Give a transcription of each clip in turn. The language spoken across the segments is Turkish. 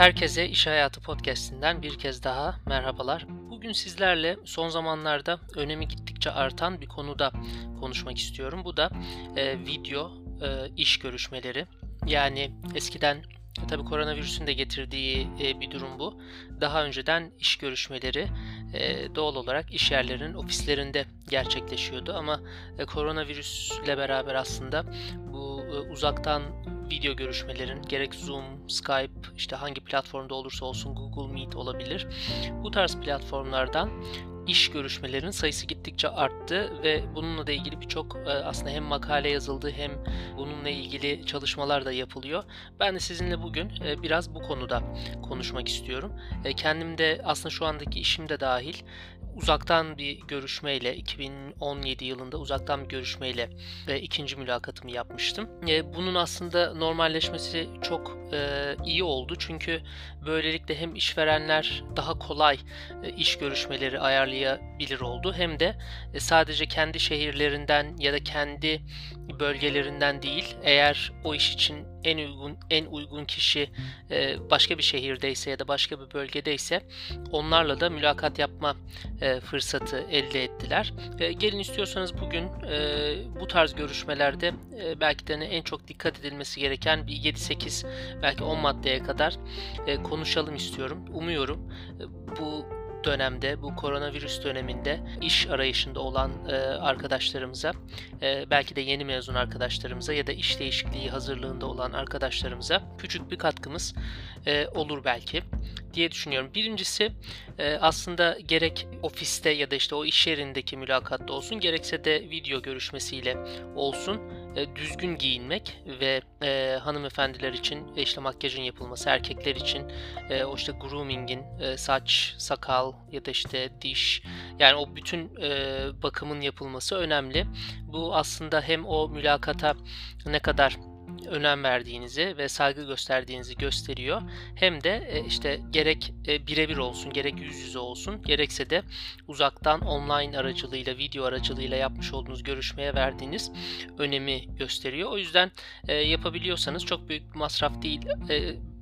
Herkese İş Hayatı Podcast'inden bir kez daha merhabalar. Bugün sizlerle son zamanlarda önemi gittikçe artan bir konuda konuşmak istiyorum. Bu da e, video e, iş görüşmeleri. Yani eskiden Tabii koronavirüsün de getirdiği e, bir durum bu. Daha önceden iş görüşmeleri e, doğal olarak iş yerlerinin ofislerinde gerçekleşiyordu ama e, koronavirüsle beraber aslında e, uzaktan video görüşmelerin gerek Zoom, Skype işte hangi platformda olursa olsun Google Meet olabilir. Bu tarz platformlardan iş görüşmelerinin sayısı gittikçe arttı ve bununla da ilgili birçok e, aslında hem makale yazıldı hem bununla ilgili çalışmalar da yapılıyor. Ben de sizinle bugün e, biraz bu konuda konuşmak istiyorum. E, kendim de aslında şu andaki işim de dahil uzaktan bir görüşmeyle 2017 yılında uzaktan bir görüşmeyle e, ikinci mülakatımı yapmıştım. E, bunun aslında normalleşmesi çok e, iyi oldu çünkü böylelikle hem işverenler daha kolay e, iş görüşmeleri ayarlayabilir oldu hem de e, sadece kendi şehirlerinden ya da kendi bölgelerinden değil eğer o iş için en uygun en uygun kişi e, başka bir şehirdeyse ya da başka bir bölgedeyse onlarla da mülakat yapma e, fırsatı elde ettiler. E, gelin istiyorsanız bugün bu tarz görüşmelerde belki de en çok dikkat edilmesi gereken bir 7-8 belki 10 maddeye kadar konuşalım istiyorum. Umuyorum bu dönemde, bu koronavirüs döneminde iş arayışında olan e, arkadaşlarımıza, e, belki de yeni mezun arkadaşlarımıza ya da iş değişikliği hazırlığında olan arkadaşlarımıza küçük bir katkımız e, olur belki diye düşünüyorum. Birincisi e, aslında gerek ofiste ya da işte o iş yerindeki mülakatta olsun gerekse de video görüşmesiyle olsun e, düzgün giyinmek ve e, hanımefendiler için işte makyajın yapılması, erkekler için e, o işte groomingin, e, saç, sakal ya da işte diş yani o bütün e, bakımın yapılması önemli. Bu aslında hem o mülakata ne kadar önem verdiğinizi ve saygı gösterdiğinizi gösteriyor. Hem de e, işte gerek e, birebir olsun, gerek yüz yüze olsun, gerekse de uzaktan online aracılığıyla, video aracılığıyla yapmış olduğunuz görüşmeye verdiğiniz önemi gösteriyor. O yüzden e, yapabiliyorsanız çok büyük bir masraf değil.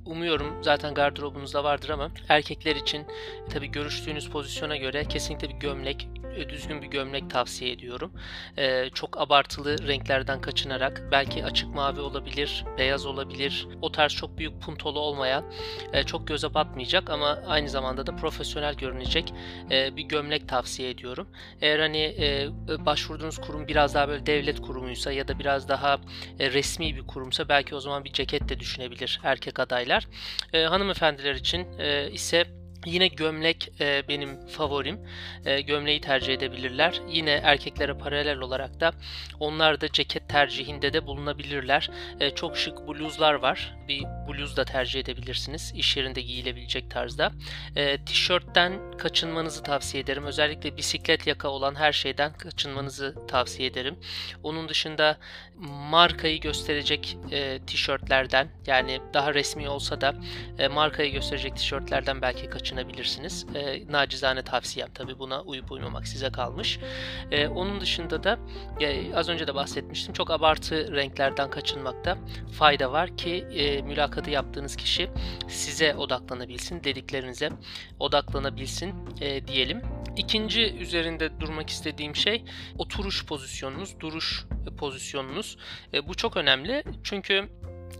Umuyorum zaten gardırobunuzda vardır ama erkekler için tabi görüştüğünüz pozisyona göre kesinlikle bir gömlek, düzgün bir gömlek tavsiye ediyorum. Ee, çok abartılı renklerden kaçınarak belki açık mavi olabilir, beyaz olabilir. O tarz çok büyük puntolu olmayan, e, çok göze batmayacak ama aynı zamanda da profesyonel görünecek e, bir gömlek tavsiye ediyorum. Eğer hani e, başvurduğunuz kurum biraz daha böyle devlet kurumuysa ya da biraz daha e, resmi bir kurumsa belki o zaman bir ceket de düşünebilir erkek adaylar. E, hanımefendiler için e, ise Yine gömlek e, benim favorim. E, gömleği tercih edebilirler. Yine erkeklere paralel olarak da onlar da ceket tercihinde de bulunabilirler. E, çok şık bluzlar var. Bir bluz da tercih edebilirsiniz. İş yerinde giyilebilecek tarzda. E, tişörtten kaçınmanızı tavsiye ederim. Özellikle bisiklet yaka olan her şeyden kaçınmanızı tavsiye ederim. Onun dışında markayı gösterecek e, tişörtlerden yani daha resmi olsa da e, markayı gösterecek tişörtlerden belki kaçın kaçınabilirsiniz. E, nacizane tavsiyem tabi buna uyup uymamak size kalmış. E, onun dışında da e, az önce de bahsetmiştim çok abartı renklerden kaçınmakta fayda var ki e, mülakatı yaptığınız kişi size odaklanabilsin, dediklerinize odaklanabilsin e, diyelim. İkinci üzerinde durmak istediğim şey oturuş pozisyonunuz, duruş pozisyonunuz. E, bu çok önemli çünkü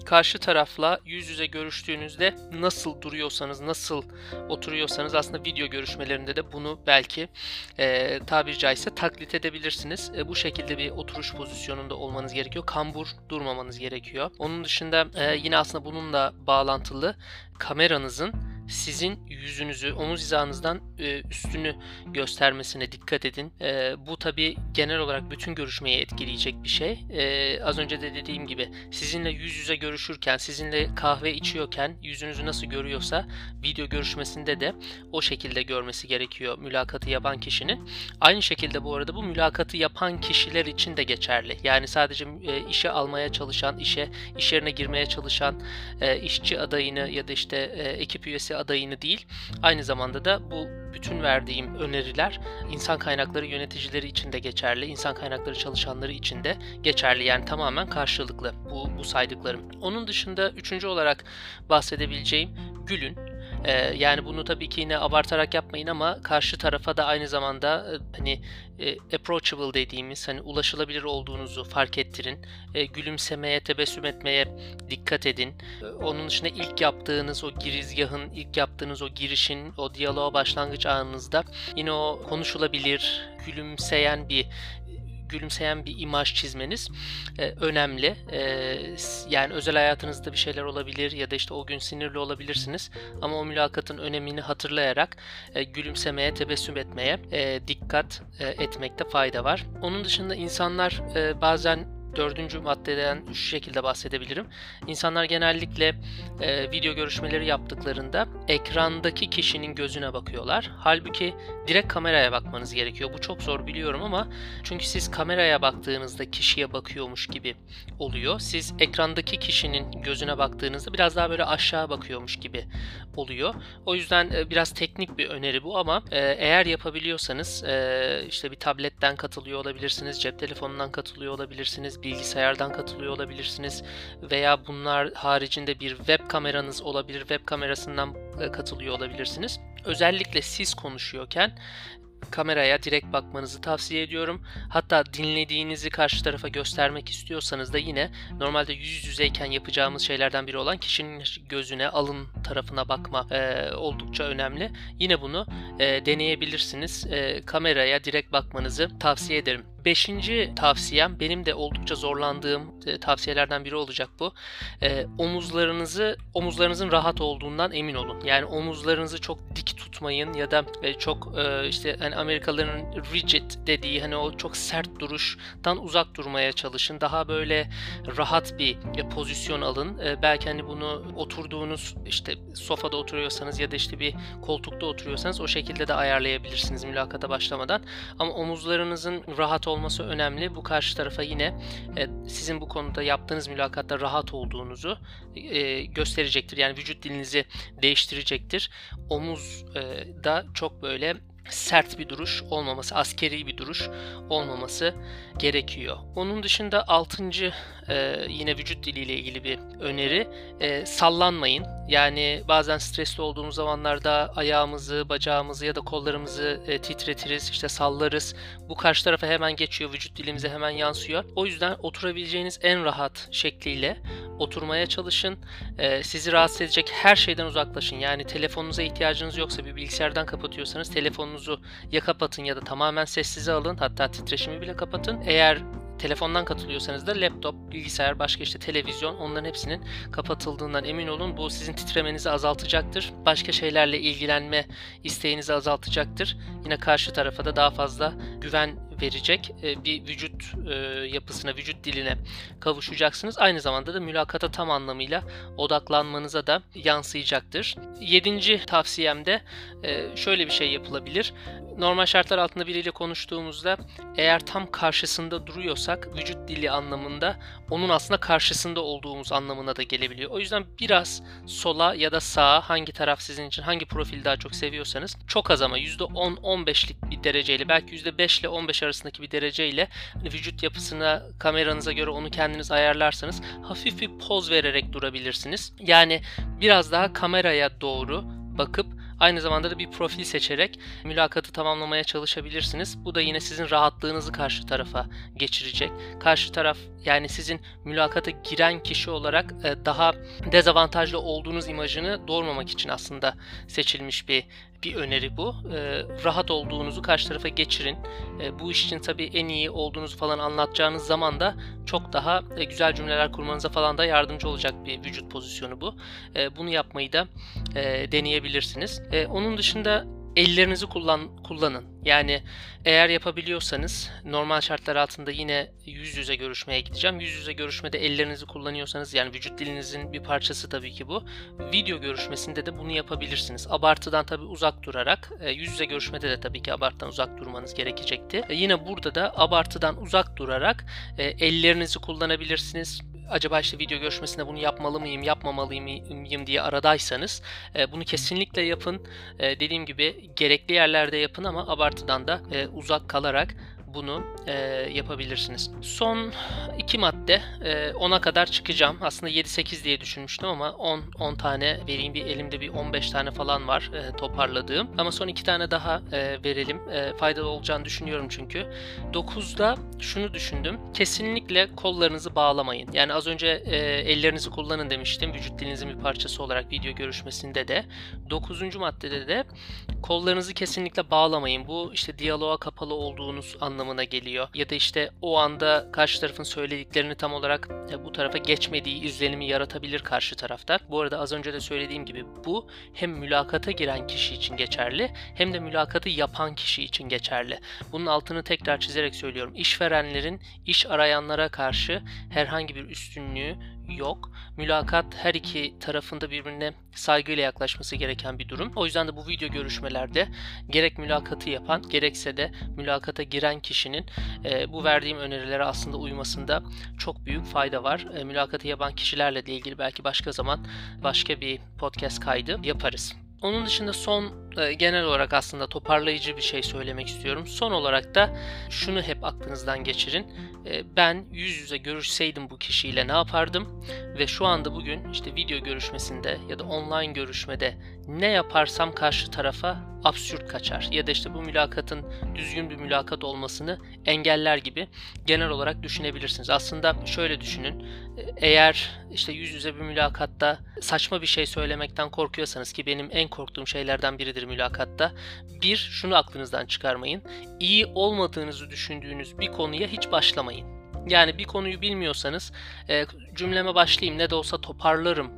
karşı tarafla yüz yüze görüştüğünüzde nasıl duruyorsanız, nasıl oturuyorsanız aslında video görüşmelerinde de bunu belki e, tabiri caizse taklit edebilirsiniz. E, bu şekilde bir oturuş pozisyonunda olmanız gerekiyor. Kambur durmamanız gerekiyor. Onun dışında e, yine aslında bununla bağlantılı kameranızın sizin yüzünüzü omuz hizanızdan e, üstünü göstermesine dikkat edin. E, bu tabi genel olarak bütün görüşmeyi etkileyecek bir şey. E, az önce de dediğim gibi sizinle yüz yüze görüşürken, sizinle kahve içiyorken yüzünüzü nasıl görüyorsa video görüşmesinde de o şekilde görmesi gerekiyor mülakatı yapan kişinin. Aynı şekilde bu arada bu mülakatı yapan kişiler için de geçerli. Yani sadece e, işe almaya çalışan, işe iş yerine girmeye çalışan e, işçi adayını ya da işte e, ekip üyesi adayını değil, aynı zamanda da bu bütün verdiğim öneriler insan kaynakları yöneticileri için de geçerli, insan kaynakları çalışanları için de geçerli. Yani tamamen karşılıklı bu, bu saydıklarım. Onun dışında üçüncü olarak bahsedebileceğim gülün. Ee, yani bunu tabii ki yine abartarak yapmayın ama karşı tarafa da aynı zamanda e, hani e, approachable dediğimiz hani ulaşılabilir olduğunuzu fark ettirin. E, gülümsemeye, tebessüm etmeye dikkat edin. E, onun dışında ilk yaptığınız o girizgahın, ilk yaptığınız o girişin, o diyaloğa başlangıç anınızda yine o konuşulabilir, gülümseyen bir gülümseyen bir imaj çizmeniz e, önemli. E, yani özel hayatınızda bir şeyler olabilir ya da işte o gün sinirli olabilirsiniz ama o mülakatın önemini hatırlayarak e, gülümsemeye, tebessüm etmeye e, dikkat e, etmekte fayda var. Onun dışında insanlar e, bazen dördüncü maddeden şu şekilde bahsedebilirim. İnsanlar genellikle e, video görüşmeleri yaptıklarında ekrandaki kişinin gözüne bakıyorlar. Halbuki direkt kameraya bakmanız gerekiyor. Bu çok zor biliyorum ama çünkü siz kameraya baktığınızda kişiye bakıyormuş gibi oluyor. Siz ekrandaki kişinin gözüne baktığınızda biraz daha böyle aşağı bakıyormuş gibi oluyor. O yüzden e, biraz teknik bir öneri bu ama e, eğer yapabiliyorsanız e, işte bir tabletten katılıyor olabilirsiniz, cep telefonundan katılıyor olabilirsiniz, bilgisayardan katılıyor olabilirsiniz veya bunlar haricinde bir web kameranız olabilir. Web kamerasından e, katılıyor olabilirsiniz. Özellikle siz konuşuyorken kameraya direkt bakmanızı tavsiye ediyorum. Hatta dinlediğinizi karşı tarafa göstermek istiyorsanız da yine normalde yüz yüzeyken yapacağımız şeylerden biri olan kişinin gözüne, alın tarafına bakma e, oldukça önemli. Yine bunu e, deneyebilirsiniz. E, kameraya direkt bakmanızı tavsiye ederim. Beşinci tavsiyem benim de oldukça zorlandığım e, tavsiyelerden biri olacak bu. E, omuzlarınızı omuzlarınızın rahat olduğundan emin olun. Yani omuzlarınızı çok dik tutmayın ya da e, çok e, işte hani Amerikalıların rigid dediği hani o çok sert duruştan uzak durmaya çalışın. Daha böyle rahat bir e, pozisyon alın. E, belki hani bunu oturduğunuz işte sofada oturuyorsanız ya da işte bir koltukta oturuyorsanız o şekilde de ayarlayabilirsiniz mülakata başlamadan. Ama omuzlarınızın rahat olması önemli. Bu karşı tarafa yine e, sizin bu konuda yaptığınız mülakatta rahat olduğunuzu e, gösterecektir. Yani vücut dilinizi değiştirecektir. Omuz e, da çok böyle sert bir duruş olmaması, askeri bir duruş olmaması gerekiyor. Onun dışında altıncı e, yine vücut diliyle ilgili bir öneri e, sallanmayın. Yani bazen stresli olduğumuz zamanlarda ayağımızı, bacağımızı ya da kollarımızı e, titretiriz, işte sallarız. Bu karşı tarafa hemen geçiyor, vücut dilimize hemen yansıyor. O yüzden oturabileceğiniz en rahat şekliyle oturmaya çalışın. E, sizi rahatsız edecek her şeyden uzaklaşın. Yani telefonunuza ihtiyacınız yoksa bir bilgisayardan kapatıyorsanız telefonunuzu ya kapatın ya da tamamen sessize alın. Hatta titreşimi bile kapatın. Eğer telefondan katılıyorsanız da laptop, bilgisayar, başka işte televizyon onların hepsinin kapatıldığından emin olun. Bu sizin titremenizi azaltacaktır. Başka şeylerle ilgilenme isteğinizi azaltacaktır. Yine karşı tarafa da daha fazla güven verecek e, bir vücut e, yapısına, vücut diline kavuşacaksınız. Aynı zamanda da mülakata tam anlamıyla odaklanmanıza da yansıyacaktır. Yedinci tavsiyemde e, şöyle bir şey yapılabilir. Normal şartlar altında biriyle konuştuğumuzda eğer tam karşısında duruyorsak vücut dili anlamında onun aslında karşısında olduğumuz anlamına da gelebiliyor. O yüzden biraz sola ya da sağa hangi taraf sizin için hangi profil daha çok seviyorsanız çok az ama %10-15'lik bir dereceyle belki %5 ile 15 arasındaki bir dereceyle hani vücut yapısına kameranıza göre onu kendiniz ayarlarsanız hafif bir poz vererek durabilirsiniz. Yani biraz daha kameraya doğru bakıp Aynı zamanda da bir profil seçerek mülakatı tamamlamaya çalışabilirsiniz. Bu da yine sizin rahatlığınızı karşı tarafa geçirecek. Karşı taraf yani sizin mülakata giren kişi olarak e, daha dezavantajlı olduğunuz imajını doğurmamak için aslında seçilmiş bir bir öneri bu. E, rahat olduğunuzu karşı tarafa geçirin. E, bu iş için tabii en iyi olduğunuzu falan anlatacağınız zaman da çok daha e, güzel cümleler kurmanıza falan da yardımcı olacak bir vücut pozisyonu bu. E, bunu yapmayı da e, deneyebilirsiniz. E, onun dışında ellerinizi kullan kullanın. Yani eğer yapabiliyorsanız normal şartlar altında yine yüz yüze görüşmeye gideceğim. Yüz yüze görüşmede ellerinizi kullanıyorsanız yani vücut dilinizin bir parçası tabii ki bu. Video görüşmesinde de bunu yapabilirsiniz. Abartıdan tabii uzak durarak e, yüz yüze görüşmede de tabii ki abartıdan uzak durmanız gerekecekti. E, yine burada da abartıdan uzak durarak e, ellerinizi kullanabilirsiniz acaba işte video görüşmesinde bunu yapmalı mıyım, yapmamalı mıyım diye aradaysanız e, bunu kesinlikle yapın. E, dediğim gibi gerekli yerlerde yapın ama abartıdan da e, uzak kalarak bunu e, yapabilirsiniz. Son iki madde e, 10'a kadar çıkacağım. Aslında 7-8 diye düşünmüştüm ama 10 10 tane vereyim. Bir elimde bir 15 tane falan var e, toparladığım. Ama son iki tane daha e, verelim. E, faydalı olacağını düşünüyorum çünkü. 9'da şunu düşündüm. Kesinlikle kollarınızı bağlamayın. Yani az önce e, ellerinizi kullanın demiştim. Vücut dilinizin bir parçası olarak video görüşmesinde de. 9. maddede de kollarınızı kesinlikle bağlamayın. Bu işte diyaloğa kapalı olduğunuz anlamına anlamına geliyor. Ya da işte o anda karşı tarafın söylediklerini tam olarak e, bu tarafa geçmediği izlenimi yaratabilir karşı tarafta. Bu arada az önce de söylediğim gibi bu hem mülakata giren kişi için geçerli hem de mülakatı yapan kişi için geçerli. Bunun altını tekrar çizerek söylüyorum. İşverenlerin iş arayanlara karşı herhangi bir üstünlüğü yok. Mülakat her iki tarafında birbirine saygıyla yaklaşması gereken bir durum. O yüzden de bu video görüşmelerde gerek mülakatı yapan gerekse de mülakata giren kişinin e, bu verdiğim önerilere aslında uymasında çok büyük fayda var. E, mülakatı yapan kişilerle ilgili belki başka zaman başka bir podcast kaydı yaparız. Onun dışında son genel olarak aslında toparlayıcı bir şey söylemek istiyorum. Son olarak da şunu hep aklınızdan geçirin. E, ben yüz yüze görüşseydim bu kişiyle ne yapardım? Ve şu anda bugün işte video görüşmesinde ya da online görüşmede ne yaparsam karşı tarafa absürt kaçar ya da işte bu mülakatın düzgün bir mülakat olmasını engeller gibi genel olarak düşünebilirsiniz. Aslında şöyle düşünün. Eğer işte yüz yüze bir mülakatta saçma bir şey söylemekten korkuyorsanız ki benim en korktuğum şeylerden biridir mülakatta. Bir, şunu aklınızdan çıkarmayın. İyi olmadığınızı düşündüğünüz bir konuya hiç başlamayın. Yani bir konuyu bilmiyorsanız e, cümleme başlayayım ne de olsa toparlarım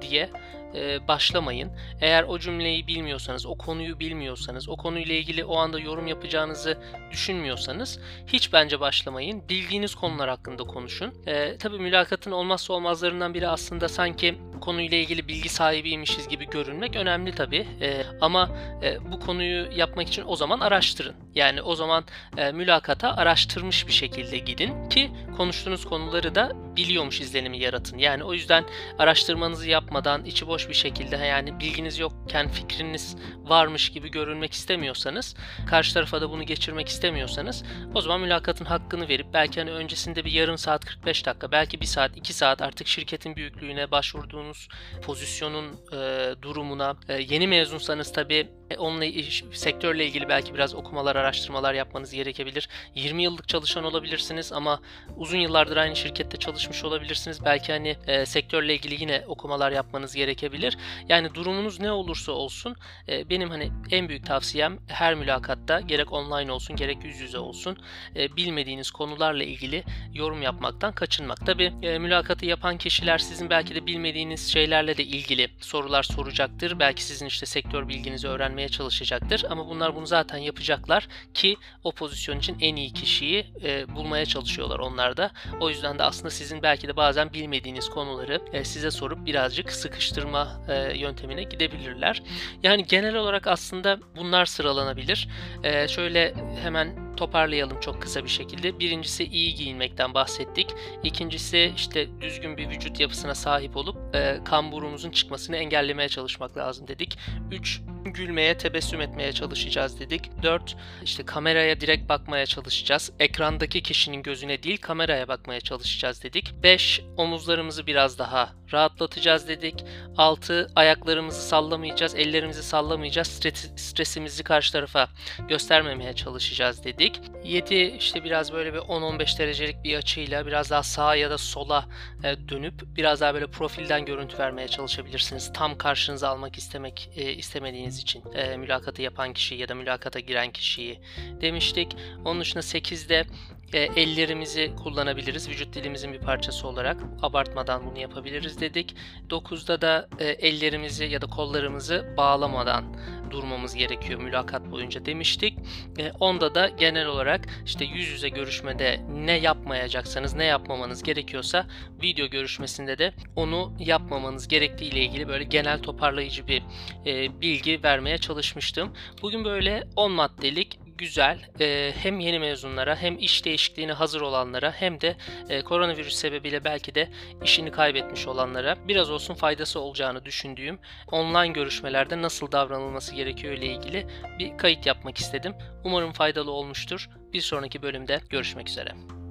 diye e, başlamayın. Eğer o cümleyi bilmiyorsanız, o konuyu bilmiyorsanız, o konuyla ilgili o anda yorum yapacağınızı düşünmüyorsanız hiç bence başlamayın. Bildiğiniz konular hakkında konuşun. E, tabii mülakatın olmazsa olmazlarından biri aslında sanki konuyla ilgili bilgi sahibiymişiz gibi görünmek önemli tabii. E, ama e, bu konuyu yapmak için o zaman araştırın. Yani o zaman e, mülakata araştırmış bir şekilde gidin ki konuştuğunuz konuları da biliyormuş izlenimi yaratın. Yani o yüzden araştırmanızı yapmadan içi boş bir şekilde yani bilginiz yokken fikriniz varmış gibi görünmek istemiyorsanız, karşı tarafa da bunu geçirmek istemiyorsanız o zaman mülakatın hakkını verip belki hani öncesinde bir yarım saat 45 dakika, belki bir saat 2 saat artık şirketin büyüklüğüne başvurduğunuz pozisyonun e, durumuna, e, yeni mezunsanız tabii e, onunla sektörle ilgili belki biraz okumalar, araştırmalar yapmanız gerekebilir. 20 yıllık çalışan olabilirsiniz ama uzun yıllardır aynı şirkette çalışmış olabilirsiniz. Belki hani e, sektörle ilgili yine okumalar yapmanız gerekebilir. Yani durumunuz ne olursa olsun e, benim hani en büyük tavsiyem her mülakatta gerek online olsun gerek yüz yüze olsun e, bilmediğiniz konularla ilgili yorum yapmaktan kaçınmak. Tabi e, mülakatı yapan kişiler sizin belki de bilmediğiniz şeylerle de ilgili sorular soracaktır. Belki sizin işte sektör bilginizi öğrenmeye öğrenmeye çalışacaktır. Ama bunlar bunu zaten yapacaklar ki o pozisyon için en iyi kişiyi e, bulmaya çalışıyorlar onlar da. O yüzden de aslında sizin belki de bazen bilmediğiniz konuları e, size sorup birazcık sıkıştırma e, yöntemine gidebilirler. Yani genel olarak aslında bunlar sıralanabilir. E, şöyle hemen toparlayalım çok kısa bir şekilde. Birincisi iyi giyinmekten bahsettik. İkincisi işte düzgün bir vücut yapısına sahip olup e, kamburumuzun çıkmasını engellemeye çalışmak lazım dedik. 3 gülmeye, tebessüm etmeye çalışacağız dedik. 4. işte kameraya direkt bakmaya çalışacağız. Ekrandaki kişinin gözüne değil kameraya bakmaya çalışacağız dedik. 5. Omuzlarımızı biraz daha rahatlatacağız dedik. 6. Ayaklarımızı sallamayacağız, ellerimizi sallamayacağız. Stres, stresimizi karşı tarafa göstermemeye çalışacağız dedik. 7. işte biraz böyle bir 10-15 derecelik bir açıyla biraz daha sağa ya da sola e, dönüp biraz daha böyle profilden görüntü vermeye çalışabilirsiniz. Tam karşınıza almak istemek e, istemediğiniz için e, mülakatı yapan kişiyi ya da mülakata giren kişiyi demiştik. Onun dışında 8'de e, ellerimizi kullanabiliriz. Vücut dilimizin bir parçası olarak abartmadan bunu yapabiliriz dedik. 9'da da e, ellerimizi ya da kollarımızı bağlamadan durmamız gerekiyor mülakat boyunca demiştik. E, onda da genel olarak işte yüz yüze görüşmede ne yapmayacaksanız ne yapmamanız gerekiyorsa video görüşmesinde de onu yapmamanız gerektiği ile ilgili böyle genel toparlayıcı bir e, bilgi vermeye çalışmıştım. Bugün böyle 10 maddelik güzel e, hem yeni mezunlara hem iş değişikliğine hazır olanlara hem de e, koronavirüs sebebiyle belki de işini kaybetmiş olanlara biraz olsun faydası olacağını düşündüğüm online görüşmelerde nasıl davranılması gerekiyor ile ilgili bir kayıt yapmak istedim. Umarım faydalı olmuştur. Bir sonraki bölümde görüşmek üzere.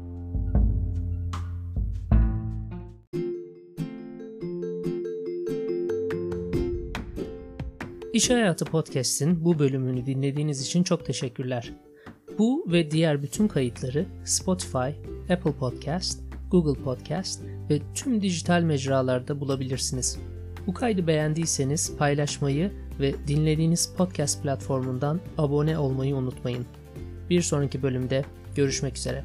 İş Hayatı Podcast'in bu bölümünü dinlediğiniz için çok teşekkürler. Bu ve diğer bütün kayıtları Spotify, Apple Podcast, Google Podcast ve tüm dijital mecralarda bulabilirsiniz. Bu kaydı beğendiyseniz paylaşmayı ve dinlediğiniz podcast platformundan abone olmayı unutmayın. Bir sonraki bölümde görüşmek üzere.